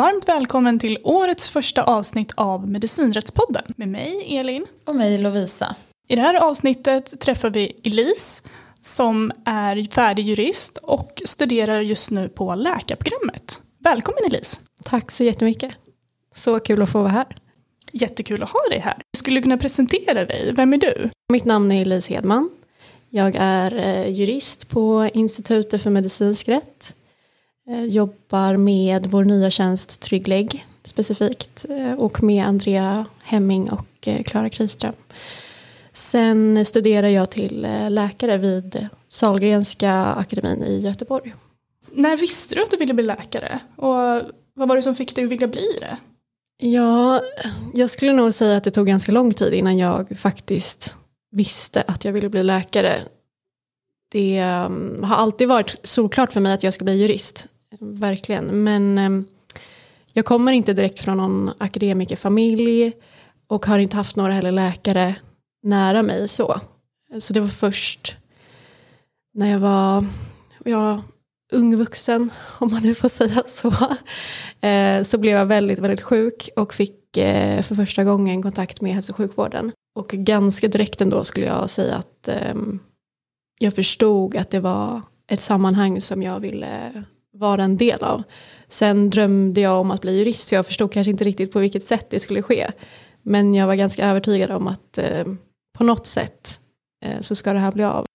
Varmt välkommen till årets första avsnitt av Medicinrättspodden med mig Elin. Och mig Lovisa. I det här avsnittet träffar vi Elise som är färdig jurist och studerar just nu på läkarprogrammet. Välkommen Elise! Tack så jättemycket. Så kul att få vara här. Jättekul att ha dig här. Skulle du kunna presentera dig? Vem är du? Mitt namn är Elise Hedman. Jag är eh, jurist på Institutet för medicinsk rätt. Eh, jobbar med vår nya tjänst Trygglägg specifikt eh, och med Andrea Hemming och Klara Kriström. Sen studerar jag till läkare vid Salgrenska akademin i Göteborg. När visste du att du ville bli läkare? Och vad var det som fick dig att vilja bli det? Ja, jag skulle nog säga att det tog ganska lång tid innan jag faktiskt visste att jag ville bli läkare. Det um, har alltid varit solklart för mig att jag ska bli jurist. Verkligen. Men ehm, jag kommer inte direkt från någon akademikerfamilj och har inte haft några heller läkare nära mig så. Så det var först när jag var ja, ung vuxen, om man nu får säga så, eh, så blev jag väldigt, väldigt sjuk och fick eh, för första gången kontakt med hälso och sjukvården. Och ganska direkt ändå skulle jag säga att ehm, jag förstod att det var ett sammanhang som jag ville vara en del av. Sen drömde jag om att bli jurist så jag förstod kanske inte riktigt på vilket sätt det skulle ske. Men jag var ganska övertygad om att eh, på något sätt eh, så ska det här bli av.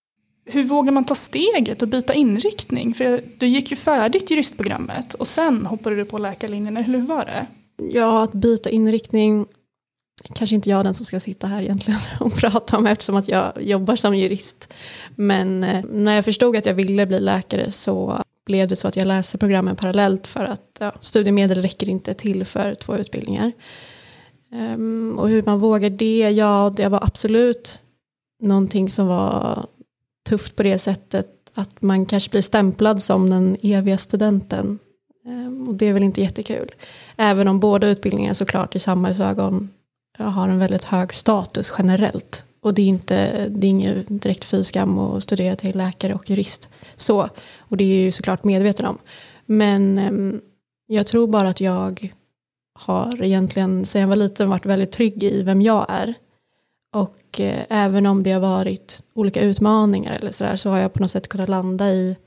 Hur vågar man ta steget och byta inriktning? För du gick ju färdigt juristprogrammet och sen hoppade du på läkarlinjen. Hur var det? Ja, att byta inriktning kanske inte jag den som ska sitta här egentligen och prata om eftersom att jag jobbar som jurist. Men eh, när jag förstod att jag ville bli läkare så blev det så att jag läste programmen parallellt för att ja, studiemedel räcker inte till för två utbildningar. Um, och hur man vågar det, ja det var absolut någonting som var tufft på det sättet att man kanske blir stämplad som den eviga studenten. Um, och det är väl inte jättekul. Även om båda utbildningarna såklart i samhällsögon har en väldigt hög status generellt. Och det är, inte, det är ingen direkt fyskam att studera till läkare och jurist. Så, och det är ju såklart medveten om. Men ehm, jag tror bara att jag har egentligen sedan jag var liten varit väldigt trygg i vem jag är. Och eh, även om det har varit olika utmaningar eller sådär så har jag på något sätt kunnat landa i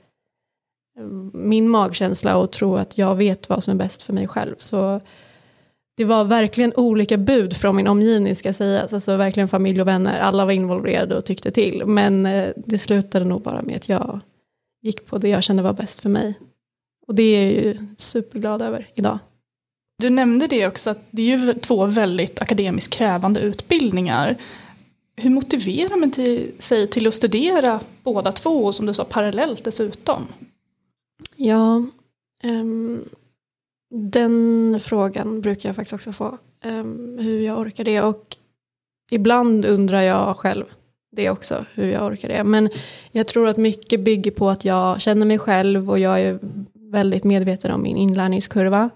ehm, min magkänsla och tro att jag vet vad som är bäst för mig själv. Så det var verkligen olika bud från min omgivning ska sägas. Alltså verkligen familj och vänner. Alla var involverade och tyckte till. Men eh, det slutade nog bara med att jag gick på det jag kände var bäst för mig. Och det är jag ju superglad över idag. Du nämnde det också att det är ju två väldigt akademiskt krävande utbildningar. Hur motiverar man till, sig till att studera båda två och som du sa parallellt dessutom? Ja, um, den frågan brukar jag faktiskt också få. Um, hur jag orkar det. Och ibland undrar jag själv det också. Hur jag orkar det. Men jag tror att mycket bygger på att jag känner mig själv. Och jag är väldigt medveten om min inlärningskurva.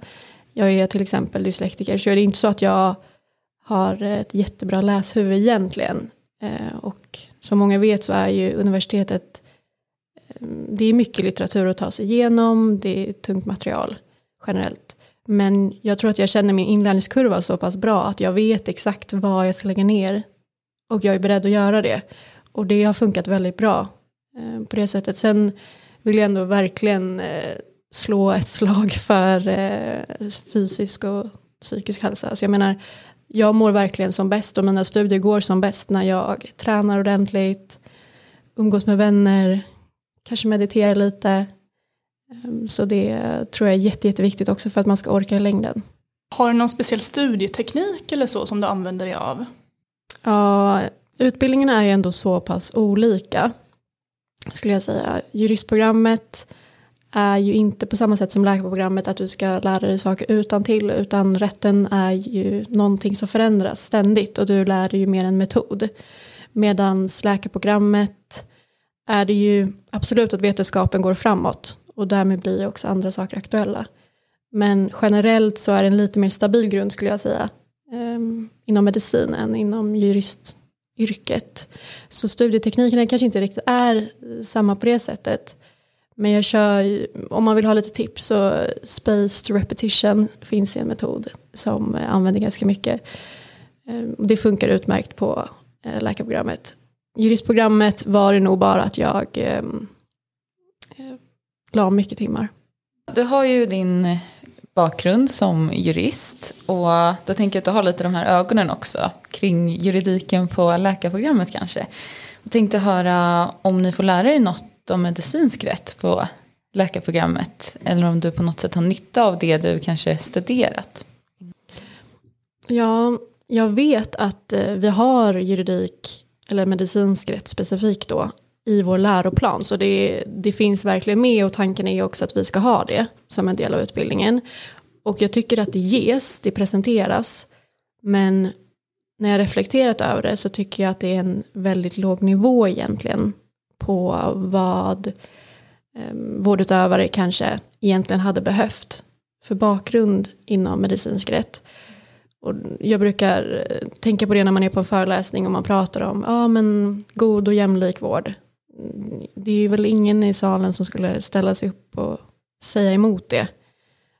Jag är till exempel dyslektiker. Så är det inte så att jag har ett jättebra läshuvud egentligen. Uh, och som många vet så är ju universitetet. Um, det är mycket litteratur att ta sig igenom. Det är tungt material generellt. Men jag tror att jag känner min inlärningskurva så pass bra att jag vet exakt vad jag ska lägga ner. Och jag är beredd att göra det. Och det har funkat väldigt bra eh, på det sättet. Sen vill jag ändå verkligen eh, slå ett slag för eh, fysisk och psykisk hälsa. Alltså jag menar, jag mår verkligen som bäst och mina studier går som bäst när jag tränar ordentligt, umgås med vänner, kanske mediterar lite, så det tror jag är jätte, jätteviktigt också för att man ska orka i längden. Har du någon speciell studieteknik eller så som du använder dig av? Ja, utbildningarna är ju ändå så pass olika. Skulle jag säga. Juristprogrammet är ju inte på samma sätt som läkarprogrammet att du ska lära dig saker utan till utan rätten är ju någonting som förändras ständigt och du lär dig ju mer en metod. Medan läkarprogrammet är det ju absolut att vetenskapen går framåt och därmed blir också andra saker aktuella. Men generellt så är det en lite mer stabil grund skulle jag säga ehm, inom medicin än inom juristyrket. Så studieteknikerna kanske inte riktigt är samma på det sättet. Men jag kör, om man vill ha lite tips så spaced repetition finns en metod som eh, använder ganska mycket. Ehm, det funkar utmärkt på eh, läkarprogrammet. Juristprogrammet var det nog bara att jag eh, la mycket timmar. Du har ju din bakgrund som jurist och då tänker jag att du har lite de här ögonen också kring juridiken på läkarprogrammet kanske. Jag tänkte höra om ni får lära er något om medicinsk rätt på läkarprogrammet eller om du på något sätt har nytta av det du kanske studerat. Ja, jag vet att eh, vi har juridik eller medicinsk rätt specifikt då i vår läroplan. Så det, det finns verkligen med och tanken är också att vi ska ha det som en del av utbildningen. Och jag tycker att det ges, det presenteras. Men när jag reflekterat över det så tycker jag att det är en väldigt låg nivå egentligen på vad eh, vårdutövare kanske egentligen hade behövt för bakgrund inom medicinsk rätt. Och jag brukar eh, tänka på det när man är på en föreläsning och man pratar om ja, men god och jämlik vård. Det är ju väl ingen i salen som skulle ställa sig upp och säga emot det.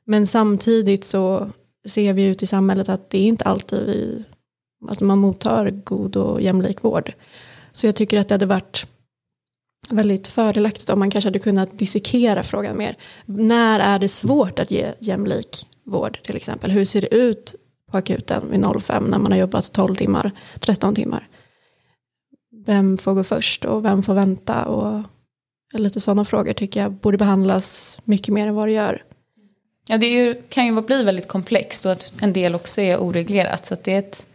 Men samtidigt så ser vi ut i samhället att det är inte alltid vi, alltså man mottar god och jämlik vård. Så jag tycker att det hade varit väldigt fördelaktigt om man kanske hade kunnat dissekera frågan mer. När är det svårt att ge jämlik vård till exempel? Hur ser det ut på akuten vid 05 när man har jobbat 12 timmar, 13 timmar? Vem får gå först och vem får vänta? Och lite sådana frågor tycker jag borde behandlas mycket mer än vad det gör. Ja, det ju, kan ju bli väldigt komplext och att en del också är oreglerat. Så det är ett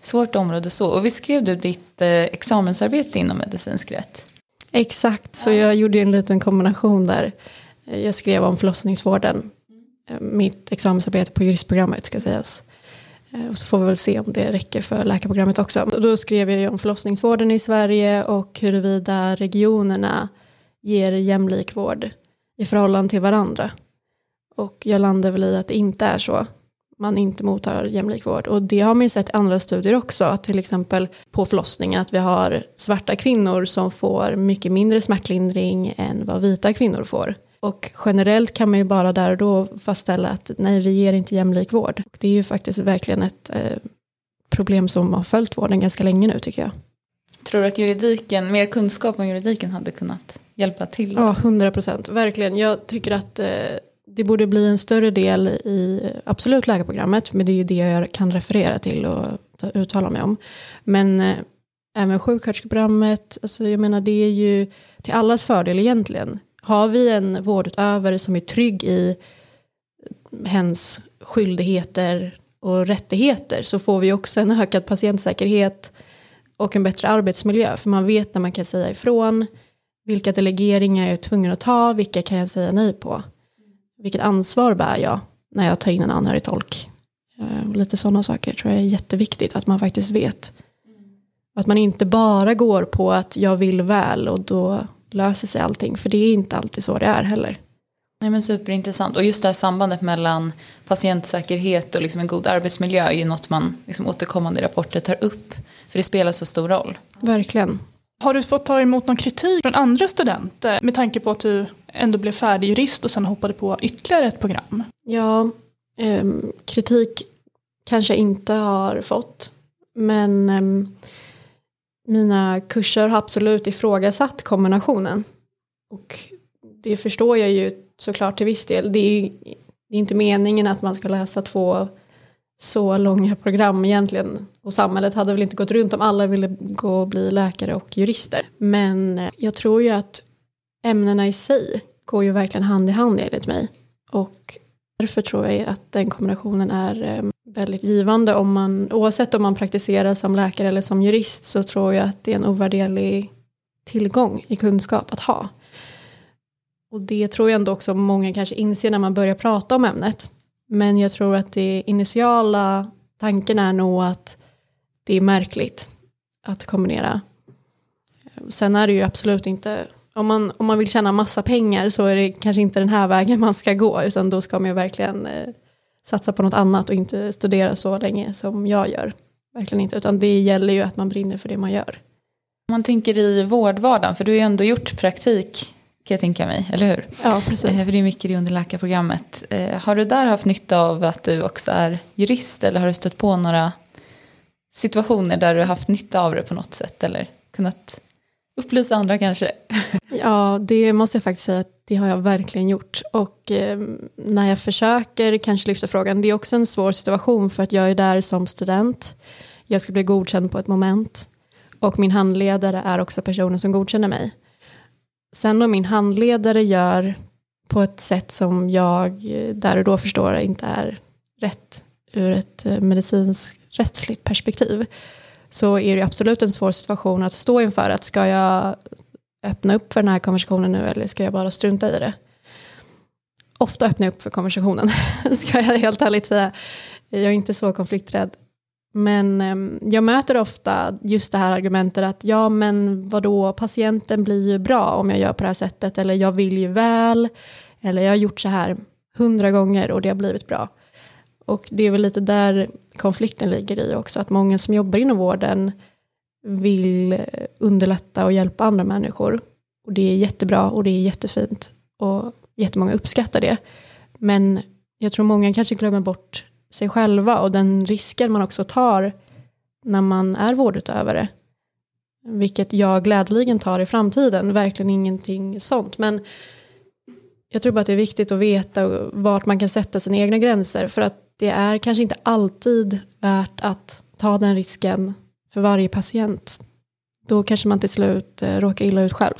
svårt område så. Och vi skrev du ditt eh, examensarbete inom medicinsk rätt? Exakt, så jag gjorde en liten kombination där. Jag skrev om förlossningsvården. Eh, mitt examensarbete på juristprogrammet ska sägas. Eh, och så får vi väl se om det räcker för läkarprogrammet också. Och då skrev jag ju om förlossningsvården i Sverige och huruvida regionerna ger jämlik vård i förhållande till varandra. Och jag landade väl i att det inte är så. Man inte mottar jämlik vård. Och det har man ju sett i andra studier också. Att till exempel på förlossningen att vi har svarta kvinnor som får mycket mindre smärtlindring än vad vita kvinnor får. Och generellt kan man ju bara där och då fastställa att nej, vi ger inte jämlik vård. Och det är ju faktiskt verkligen ett eh, problem som har följt vården ganska länge nu tycker jag. Tror du att juridiken, mer kunskap om juridiken hade kunnat hjälpa till? Ja, hundra procent. Verkligen. Jag tycker att eh, det borde bli en större del i absolut läkarprogrammet, men det är ju det jag kan referera till och uttala mig om. Men eh, även sjuksköterskeprogrammet, alltså jag menar det är ju till allas fördel egentligen. Har vi en vårdutövare som är trygg i hens skyldigheter och rättigheter så får vi också en ökad patientsäkerhet och en bättre arbetsmiljö. För man vet när man kan säga ifrån, vilka delegeringar jag är tvungen att ta, vilka kan jag säga nej på vilket ansvar bär jag när jag tar in en anhörig tolk. Eh, lite sådana saker tror jag är jätteviktigt att man faktiskt vet. Att man inte bara går på att jag vill väl och då löser sig allting. För det är inte alltid så det är heller. Nej, men superintressant. Och just det här sambandet mellan patientsäkerhet och liksom en god arbetsmiljö är ju något man liksom återkommande i rapporter tar upp. För det spelar så stor roll. Verkligen. Har du fått ta emot någon kritik från andra studenter med tanke på att du ändå blev färdig jurist och sen hoppade på ytterligare ett program? Ja, eh, kritik kanske inte har fått. Men eh, mina kurser har absolut ifrågasatt kombinationen. Och det förstår jag ju såklart till viss del. Det är, det är inte meningen att man ska läsa två så långa program egentligen. Och samhället hade väl inte gått runt om alla ville gå och bli läkare och jurister. Men eh, jag tror ju att ämnena i sig går ju verkligen hand i hand enligt mig. Och därför tror jag att den kombinationen är eh, väldigt givande. Om man, oavsett om man praktiserar som läkare eller som jurist så tror jag att det är en ovärderlig tillgång i kunskap att ha. Och det tror jag ändå också många kanske inser när man börjar prata om ämnet. Men jag tror att det initiala tanken är nog att det är märkligt att kombinera. Sen är det ju absolut inte, om man, om man vill tjäna massa pengar så är det kanske inte den här vägen man ska gå, utan då ska man ju verkligen eh, satsa på något annat och inte studera så länge som jag gör. Verkligen inte, utan det gäller ju att man brinner för det man gör. Om man tänker i vårdvardagen, för du har ju ändå gjort praktik kan jag tänka mig, eller hur? Ja, precis. Eh, För det är mycket det under läkarprogrammet. Eh, Har du där haft nytta av att du också är jurist eller har du stött på några situationer där du har haft nytta av det på något sätt eller kunnat upplysa andra kanske? Ja, det måste jag faktiskt säga att det har jag verkligen gjort. Och eh, när jag försöker kanske lyfta frågan, det är också en svår situation för att jag är där som student. Jag ska bli godkänd på ett moment. Och min handledare är också personen som godkänner mig. Sen om min handledare gör på ett sätt som jag eh, där och då förstår inte är rätt ur ett eh, medicinskt rättsligt perspektiv så är det absolut en svår situation att stå inför. Att ska jag öppna upp för den här konversationen nu eller ska jag bara strunta i det? Ofta öppnar jag upp för konversationen, ska jag helt ärligt säga. Jag är inte så konflikträdd. Men eh, jag möter ofta just det här argumentet att ja men vadå, patienten blir ju bra om jag gör på det här sättet eller jag vill ju väl eller jag har gjort så här hundra gånger och det har blivit bra. Och det är väl lite där konflikten ligger i också, att många som jobbar inom vården vill underlätta och hjälpa andra människor. Och det är jättebra och det är jättefint och jättemånga uppskattar det. Men jag tror många kanske glömmer bort sig själva och den risken man också tar när man är vårdutövare. Vilket jag glädjeligen tar i framtiden, verkligen ingenting sånt. Men jag tror bara att det är viktigt att veta vart man kan sätta sina egna gränser. För att det är kanske inte alltid värt att ta den risken för varje patient. Då kanske man till slut eh, råkar illa ut själv.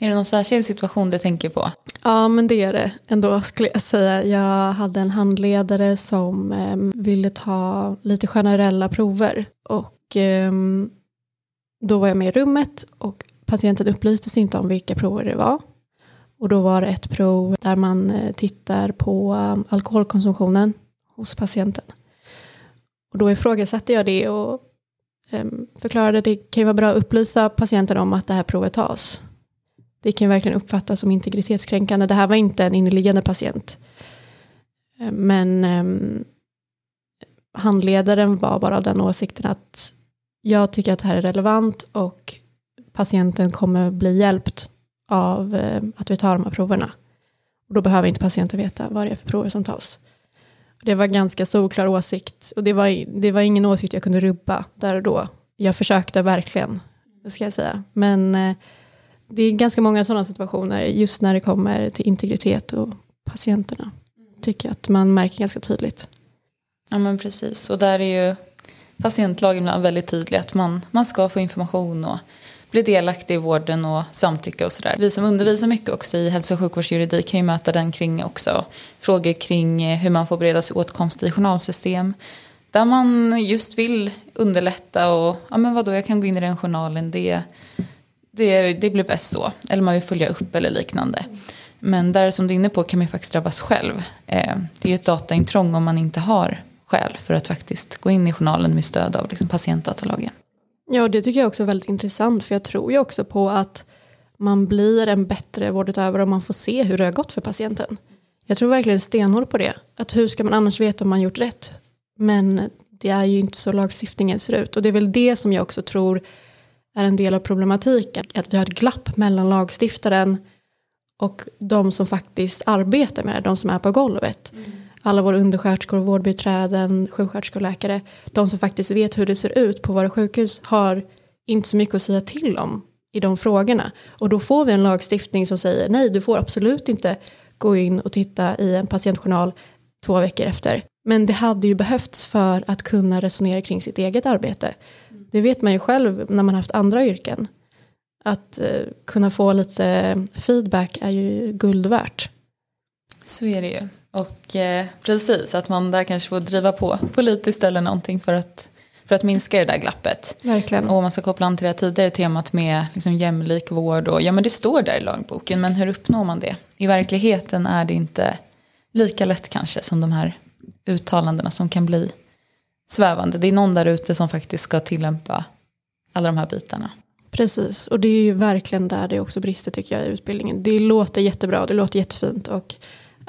Är det någon särskild situation du tänker på? Ja, men det är det ändå skulle jag säga. Jag hade en handledare som eh, ville ta lite generella prover. Och eh, då var jag med i rummet och patienten upplystes inte om vilka prover det var. Och då var det ett prov där man eh, tittar på um, alkoholkonsumtionen hos patienten. Och då ifrågasatte jag det och ehm, förklarade att det kan ju vara bra att upplysa patienten om att det här provet tas. Det kan ju verkligen uppfattas som integritetskränkande. Det här var inte en inneliggande patient. Ehm, men um, handledaren var bara av den åsikten att jag tycker att det här är relevant och patienten kommer bli hjälpt av att vi tar de här proverna. Och då behöver inte patienten veta vad det är för prover som tas. Det var ganska solklar åsikt och det var, det var ingen åsikt jag kunde rubba där och då. Jag försökte verkligen, ska jag säga. Men eh, det är ganska många sådana situationer just när det kommer till integritet och patienterna. Tycker jag att man märker ganska tydligt. Ja men precis, och där är ju patientlagen ibland väldigt tydlig att man, man ska få information och bli delaktig i vården och samtycka och sådär. Vi som undervisar mycket också i hälso och sjukvårdsjuridik kan ju möta den kring också frågor kring eh, hur man får bereda sig åtkomst i journalsystem. Där man just vill underlätta och ja men vadå jag kan gå in i den journalen det, det, det blir bäst så. Eller man vill följa upp eller liknande. Men där som du är inne på kan man ju faktiskt drabbas själv. Eh, det är ju ett dataintrång om man inte har skäl för att faktiskt gå in i journalen med stöd av liksom patientdatalagen. Ja, det tycker jag också är väldigt intressant för jag tror ju också på att man blir en bättre vårdutövare om man får se hur det har gått för patienten. Jag tror verkligen stenhårt på det. Att hur ska man annars veta om man gjort rätt? Men det är ju inte så lagstiftningen ser ut och det är väl det som jag också tror är en del av problematiken. Att vi har ett glapp mellan lagstiftaren och de som faktiskt arbetar med det, de som är på golvet. Mm. Alla våra undersköterskor, vårdbiträden, sjuksköterskor och läkare, de som faktiskt vet hur det ser ut på våra sjukhus har inte så mycket att säga till om i de frågorna. Och då får vi en lagstiftning som säger nej, du får absolut inte gå in och titta i en patientjournal två veckor efter. Men det hade ju behövts för att kunna resonera kring sitt eget arbete. Det vet man ju själv när man haft andra yrken. Att eh, kunna få lite feedback är ju guld värt. Så är det ju. Och eh, precis, att man där kanske får driva på politiskt eller någonting för att, för att minska det där glappet. Verkligen. Och om man ska koppla an till det tidigare temat med liksom jämlik vård och ja men det står där i lagboken men hur uppnår man det? I verkligheten är det inte lika lätt kanske som de här uttalandena som kan bli svävande. Det är någon där ute som faktiskt ska tillämpa alla de här bitarna. Precis, och det är ju verkligen där det också brister tycker jag i utbildningen. Det låter jättebra, det låter jättefint och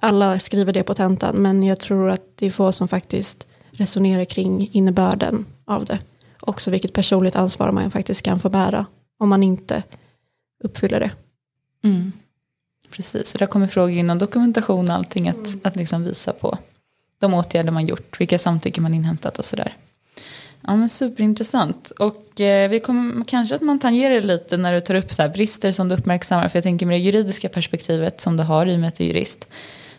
alla skriver det på tentan men jag tror att det är få som faktiskt resonerar kring innebörden av det. Också vilket personligt ansvar man faktiskt kan få bära om man inte uppfyller det. Mm. Precis, så där kommer frågor in om dokumentation och allting att, att liksom visa på de åtgärder man gjort, vilka samtycken man inhämtat och sådär. Ja men superintressant. Och eh, vi kommer, kanske att man tangerar lite när du tar upp så brister som du uppmärksammar. För jag tänker med det juridiska perspektivet som du har i och med att du är jurist.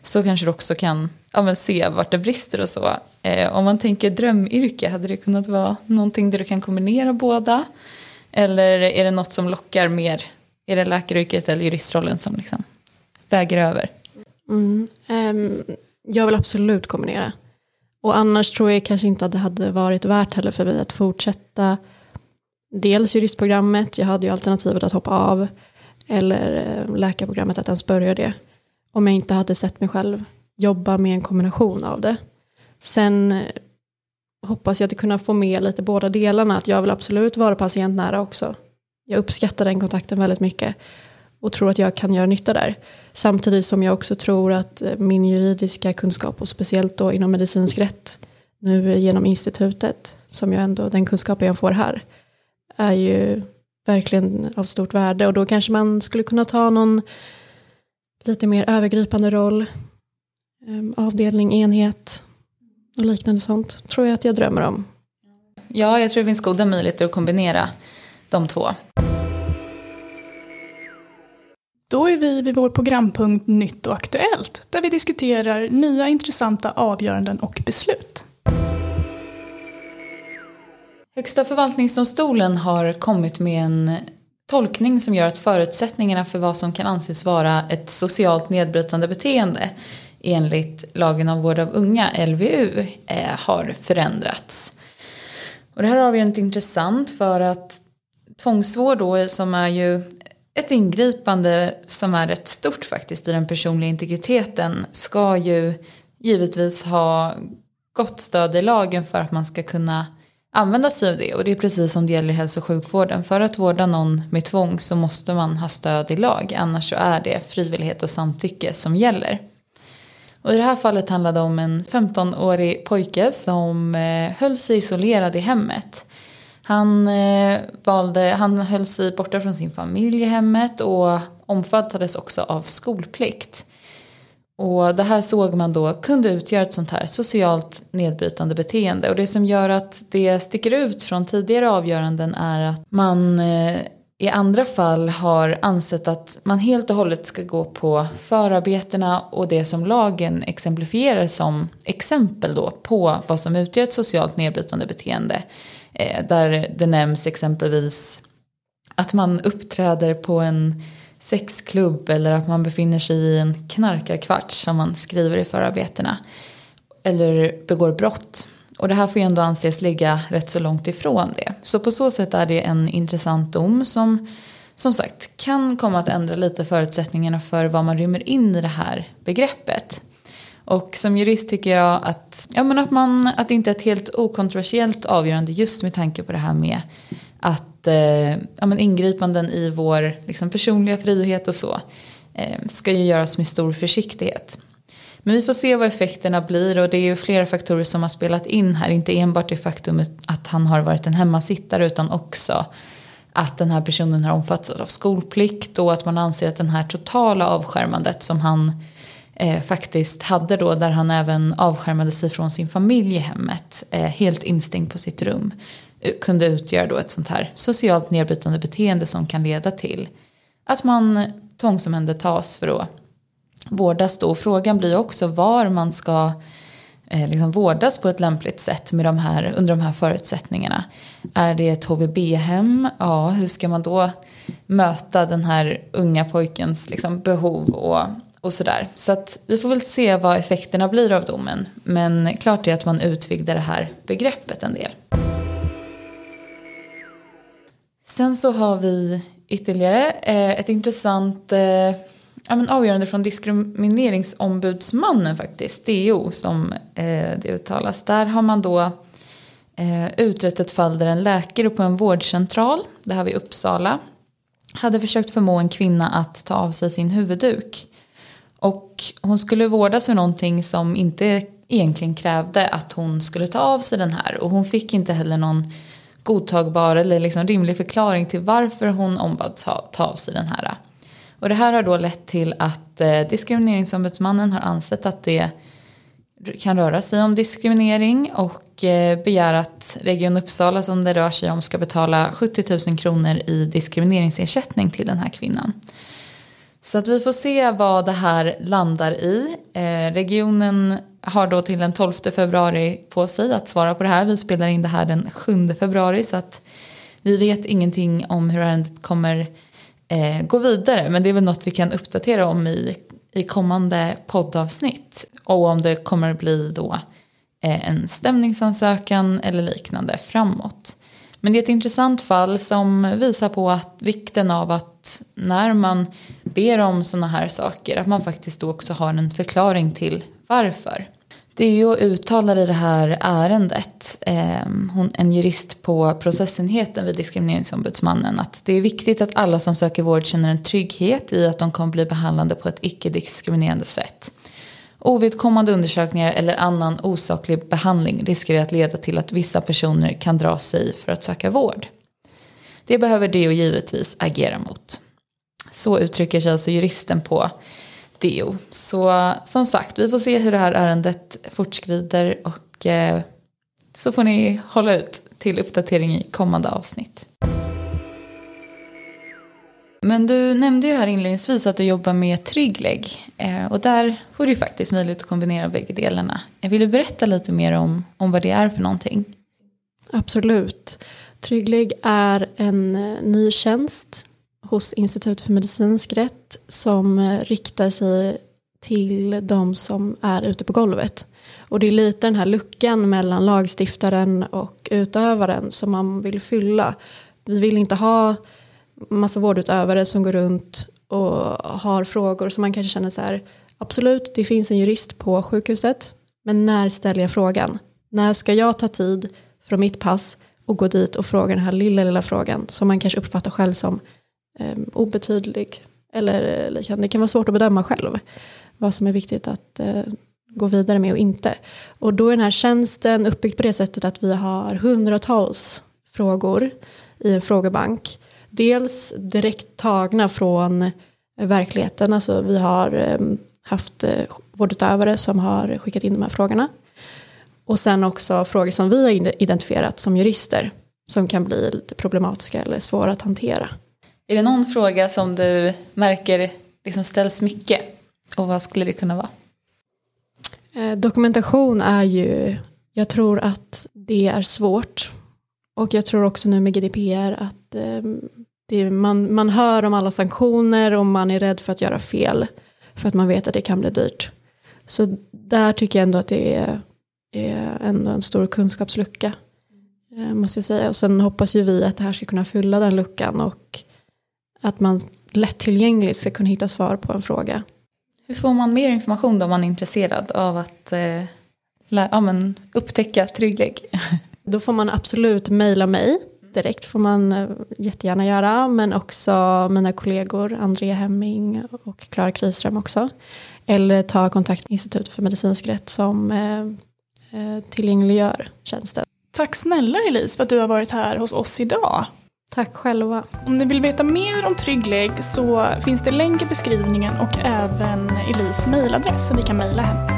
Så kanske du också kan ja, men se vart det brister och så. Eh, om man tänker drömyrke, hade det kunnat vara någonting där du kan kombinera båda? Eller är det något som lockar mer? Är det läkaryrket eller juristrollen som liksom väger över? Mm, um, jag vill absolut kombinera. Och annars tror jag kanske inte att det hade varit värt heller för mig att fortsätta dels juristprogrammet, jag hade ju alternativet att hoppa av, eller eh, läkarprogrammet att ens börja det. Om jag inte hade sett mig själv jobba med en kombination av det. Sen eh, hoppas jag att kunna få med lite båda delarna, att jag vill absolut vara patientnära också. Jag uppskattar den kontakten väldigt mycket och tror att jag kan göra nytta där. Samtidigt som jag också tror att eh, min juridiska kunskap och speciellt då inom medicinsk rätt nu genom institutet som jag ändå, den kunskapen jag får här är ju verkligen av stort värde och då kanske man skulle kunna ta någon lite mer övergripande roll ehm, avdelning, enhet och liknande sånt tror jag att jag drömmer om. Ja, jag tror det finns goda möjligheter att kombinera de två. Då är vi vid vår programpunkt Nytt och aktuellt där vi diskuterar nya intressanta avgöranden och beslut. Högsta förvaltningsdomstolen har kommit med en tolkning som gör att förutsättningarna för vad som kan anses vara ett socialt nedbrytande beteende enligt lagen om vård av unga, LVU, eh, har förändrats. Och det här avgörandet är intressant för att tvångsvård då, som är ju ett ingripande som är rätt stort faktiskt i den personliga integriteten ska ju givetvis ha gott stöd i lagen för att man ska kunna använda sig av det. Och det är precis som det gäller i hälso och sjukvården. För att vårda någon med tvång så måste man ha stöd i lag. Annars så är det frivillighet och samtycke som gäller. Och i det här fallet handlade det om en 15-årig pojke som eh, höll sig isolerad i hemmet. Han, eh, valde, han höll sig borta från sin familj i hemmet och omfattades också av skolplikt. Och det här såg man då kunde utgöra ett sånt här socialt nedbrytande beteende. Och det som gör att det sticker ut från tidigare avgöranden är att man eh, i andra fall har ansett att man helt och hållet ska gå på förarbetena och det som lagen exemplifierar som exempel då på vad som utgör ett socialt nedbrytande beteende. Eh, där det nämns exempelvis att man uppträder på en sexklubb eller att man befinner sig i en knarkarkvart som man skriver i förarbetena. Eller begår brott. Och det här får ju ändå anses ligga rätt så långt ifrån det. Så på så sätt är det en intressant dom som som sagt kan komma att ändra lite förutsättningarna för vad man rymmer in i det här begreppet. Och som jurist tycker jag att, ja, men att, man, att det inte är ett helt okontroversiellt avgörande just med tanke på det här med att Eh, ja, men ingripanden i vår liksom, personliga frihet och så eh, ska ju göras med stor försiktighet. Men vi får se vad effekterna blir och det är ju flera faktorer som har spelat in här. Inte enbart det faktumet att han har varit en hemmasittare utan också att den här personen har omfattats av skolplikt och att man anser att den här totala avskärmandet som han eh, faktiskt hade då där han även avskärmade sig från sin familj i hemmet eh, helt instängd på sitt rum Eh, kunde utgöra då ett sånt här socialt nedbrytande beteende som kan leda till att man tvångsomhändertas för att vårdas då. Frågan blir också var man ska eh, liksom vårdas på ett lämpligt sätt med de här, under de här förutsättningarna. Är det ett HVB-hem? Ja, hur ska man då möta den här unga pojkens liksom, behov och och sådär. Så att vi får väl se vad effekterna blir av domen. Men klart är att man utvidgar det här begreppet en del. Sen så har vi ytterligare eh, ett intressant eh, avgörande från diskrimineringsombudsmannen faktiskt, DO som eh, det uttalas. Där har man då eh, utrett ett fall där en läkare på en vårdcentral, det här vi i Uppsala, hade försökt förmå en kvinna att ta av sig sin huvudduk. Och hon skulle vårdas för någonting som inte egentligen krävde att hon skulle ta av sig den här. Och hon fick inte heller någon godtagbar eller liksom rimlig förklaring till varför hon ombads ta, ta av sig den här. Och det här har då lett till att eh, Diskrimineringsombudsmannen har ansett att det kan röra sig om diskriminering och eh, begär att Region Uppsala som det rör sig om ska betala 70 000 kronor i diskrimineringsersättning till den här kvinnan. Så att vi får se vad det här landar i. Eh, regionen har då till den 12 februari på sig att svara på det här. Vi spelar in det här den 7 februari så att vi vet ingenting om hur ärendet kommer eh, gå vidare. Men det är väl något vi kan uppdatera om i, i kommande poddavsnitt. Och om det kommer bli då eh, en stämningsansökan eller liknande framåt. Men det är ett intressant fall som visar på att vikten av att när man ber om sådana här saker att man faktiskt då också har en förklaring till varför. DO uttalar i det här ärendet, eh, hon, en jurist på processenheten vid Diskrimineringsombudsmannen, att det är viktigt att alla som söker vård känner en trygghet i att de kommer bli behandlade på ett icke-diskriminerande sätt. Ovidkommande undersökningar eller annan osaklig behandling riskerar att leda till att vissa personer kan dra sig för att söka vård. Det behöver DO givetvis agera mot. Så uttrycker sig alltså juristen på DO. Så som sagt, vi får se hur det här ärendet fortskrider och eh, så får ni hålla ut till uppdatering i kommande avsnitt. Men du nämnde ju här inledningsvis att du jobbar med Trygglägg eh, och där får du faktiskt möjlighet att kombinera bägge delarna. Vill du berätta lite mer om, om vad det är för någonting? Absolut. Trygglägg är en eh, ny tjänst hos Institutet för medicinsk rätt som eh, riktar sig till de som är ute på golvet. Och det är lite den här luckan mellan lagstiftaren och utövaren som man vill fylla. Vi vill inte ha massa vårdutövare som går runt och har frågor som man kanske känner så här. Absolut, det finns en jurist på sjukhuset. Men när ställer jag frågan? När ska jag ta tid från mitt pass och gå dit och fråga den här lilla, lilla frågan som man kanske uppfattar själv som eh, obetydlig eller liknande. Det kan vara svårt att bedöma själv vad som är viktigt att eh, gå vidare med och inte. Och då är den här tjänsten uppbyggd på det sättet att vi har hundratals frågor i en frågebank dels direkt tagna från verkligheten. Alltså vi har ehm, haft eh, vårdutövare som har skickat in de här frågorna. Och sen också frågor som vi har identifierat som jurister. Som kan bli lite problematiska eller svåra att hantera. Är det någon fråga som du märker liksom ställs mycket? Och vad skulle det kunna vara? Eh, dokumentation är ju, jag tror att det är svårt. Och jag tror också nu med GDPR att det, man, man hör om alla sanktioner och man är rädd för att göra fel. För att man vet att det kan bli dyrt. Så där tycker jag ändå att det är, är ändå en stor kunskapslucka. Eh, måste jag säga. Och sen hoppas ju vi att det här ska kunna fylla den luckan. Och att man lättillgängligt ska kunna hitta svar på en fråga. Hur får man mer information då om man är intresserad av att eh, ja, men upptäcka trygglägg? Då får man absolut mejla mig direkt får man eh, jättegärna göra. Men också mina kollegor Andrea Hemming och Klara Kriström också. Eller ta kontakt med Institutet för medicinsk rätt som eh, eh, tillgängliggör tjänsten. Tack snälla Elise för att du har varit här hos oss idag. Tack själva. Om ni vill veta mer om Trygglägg så finns det länk i beskrivningen och även Elise mejladress så ni kan mejla henne.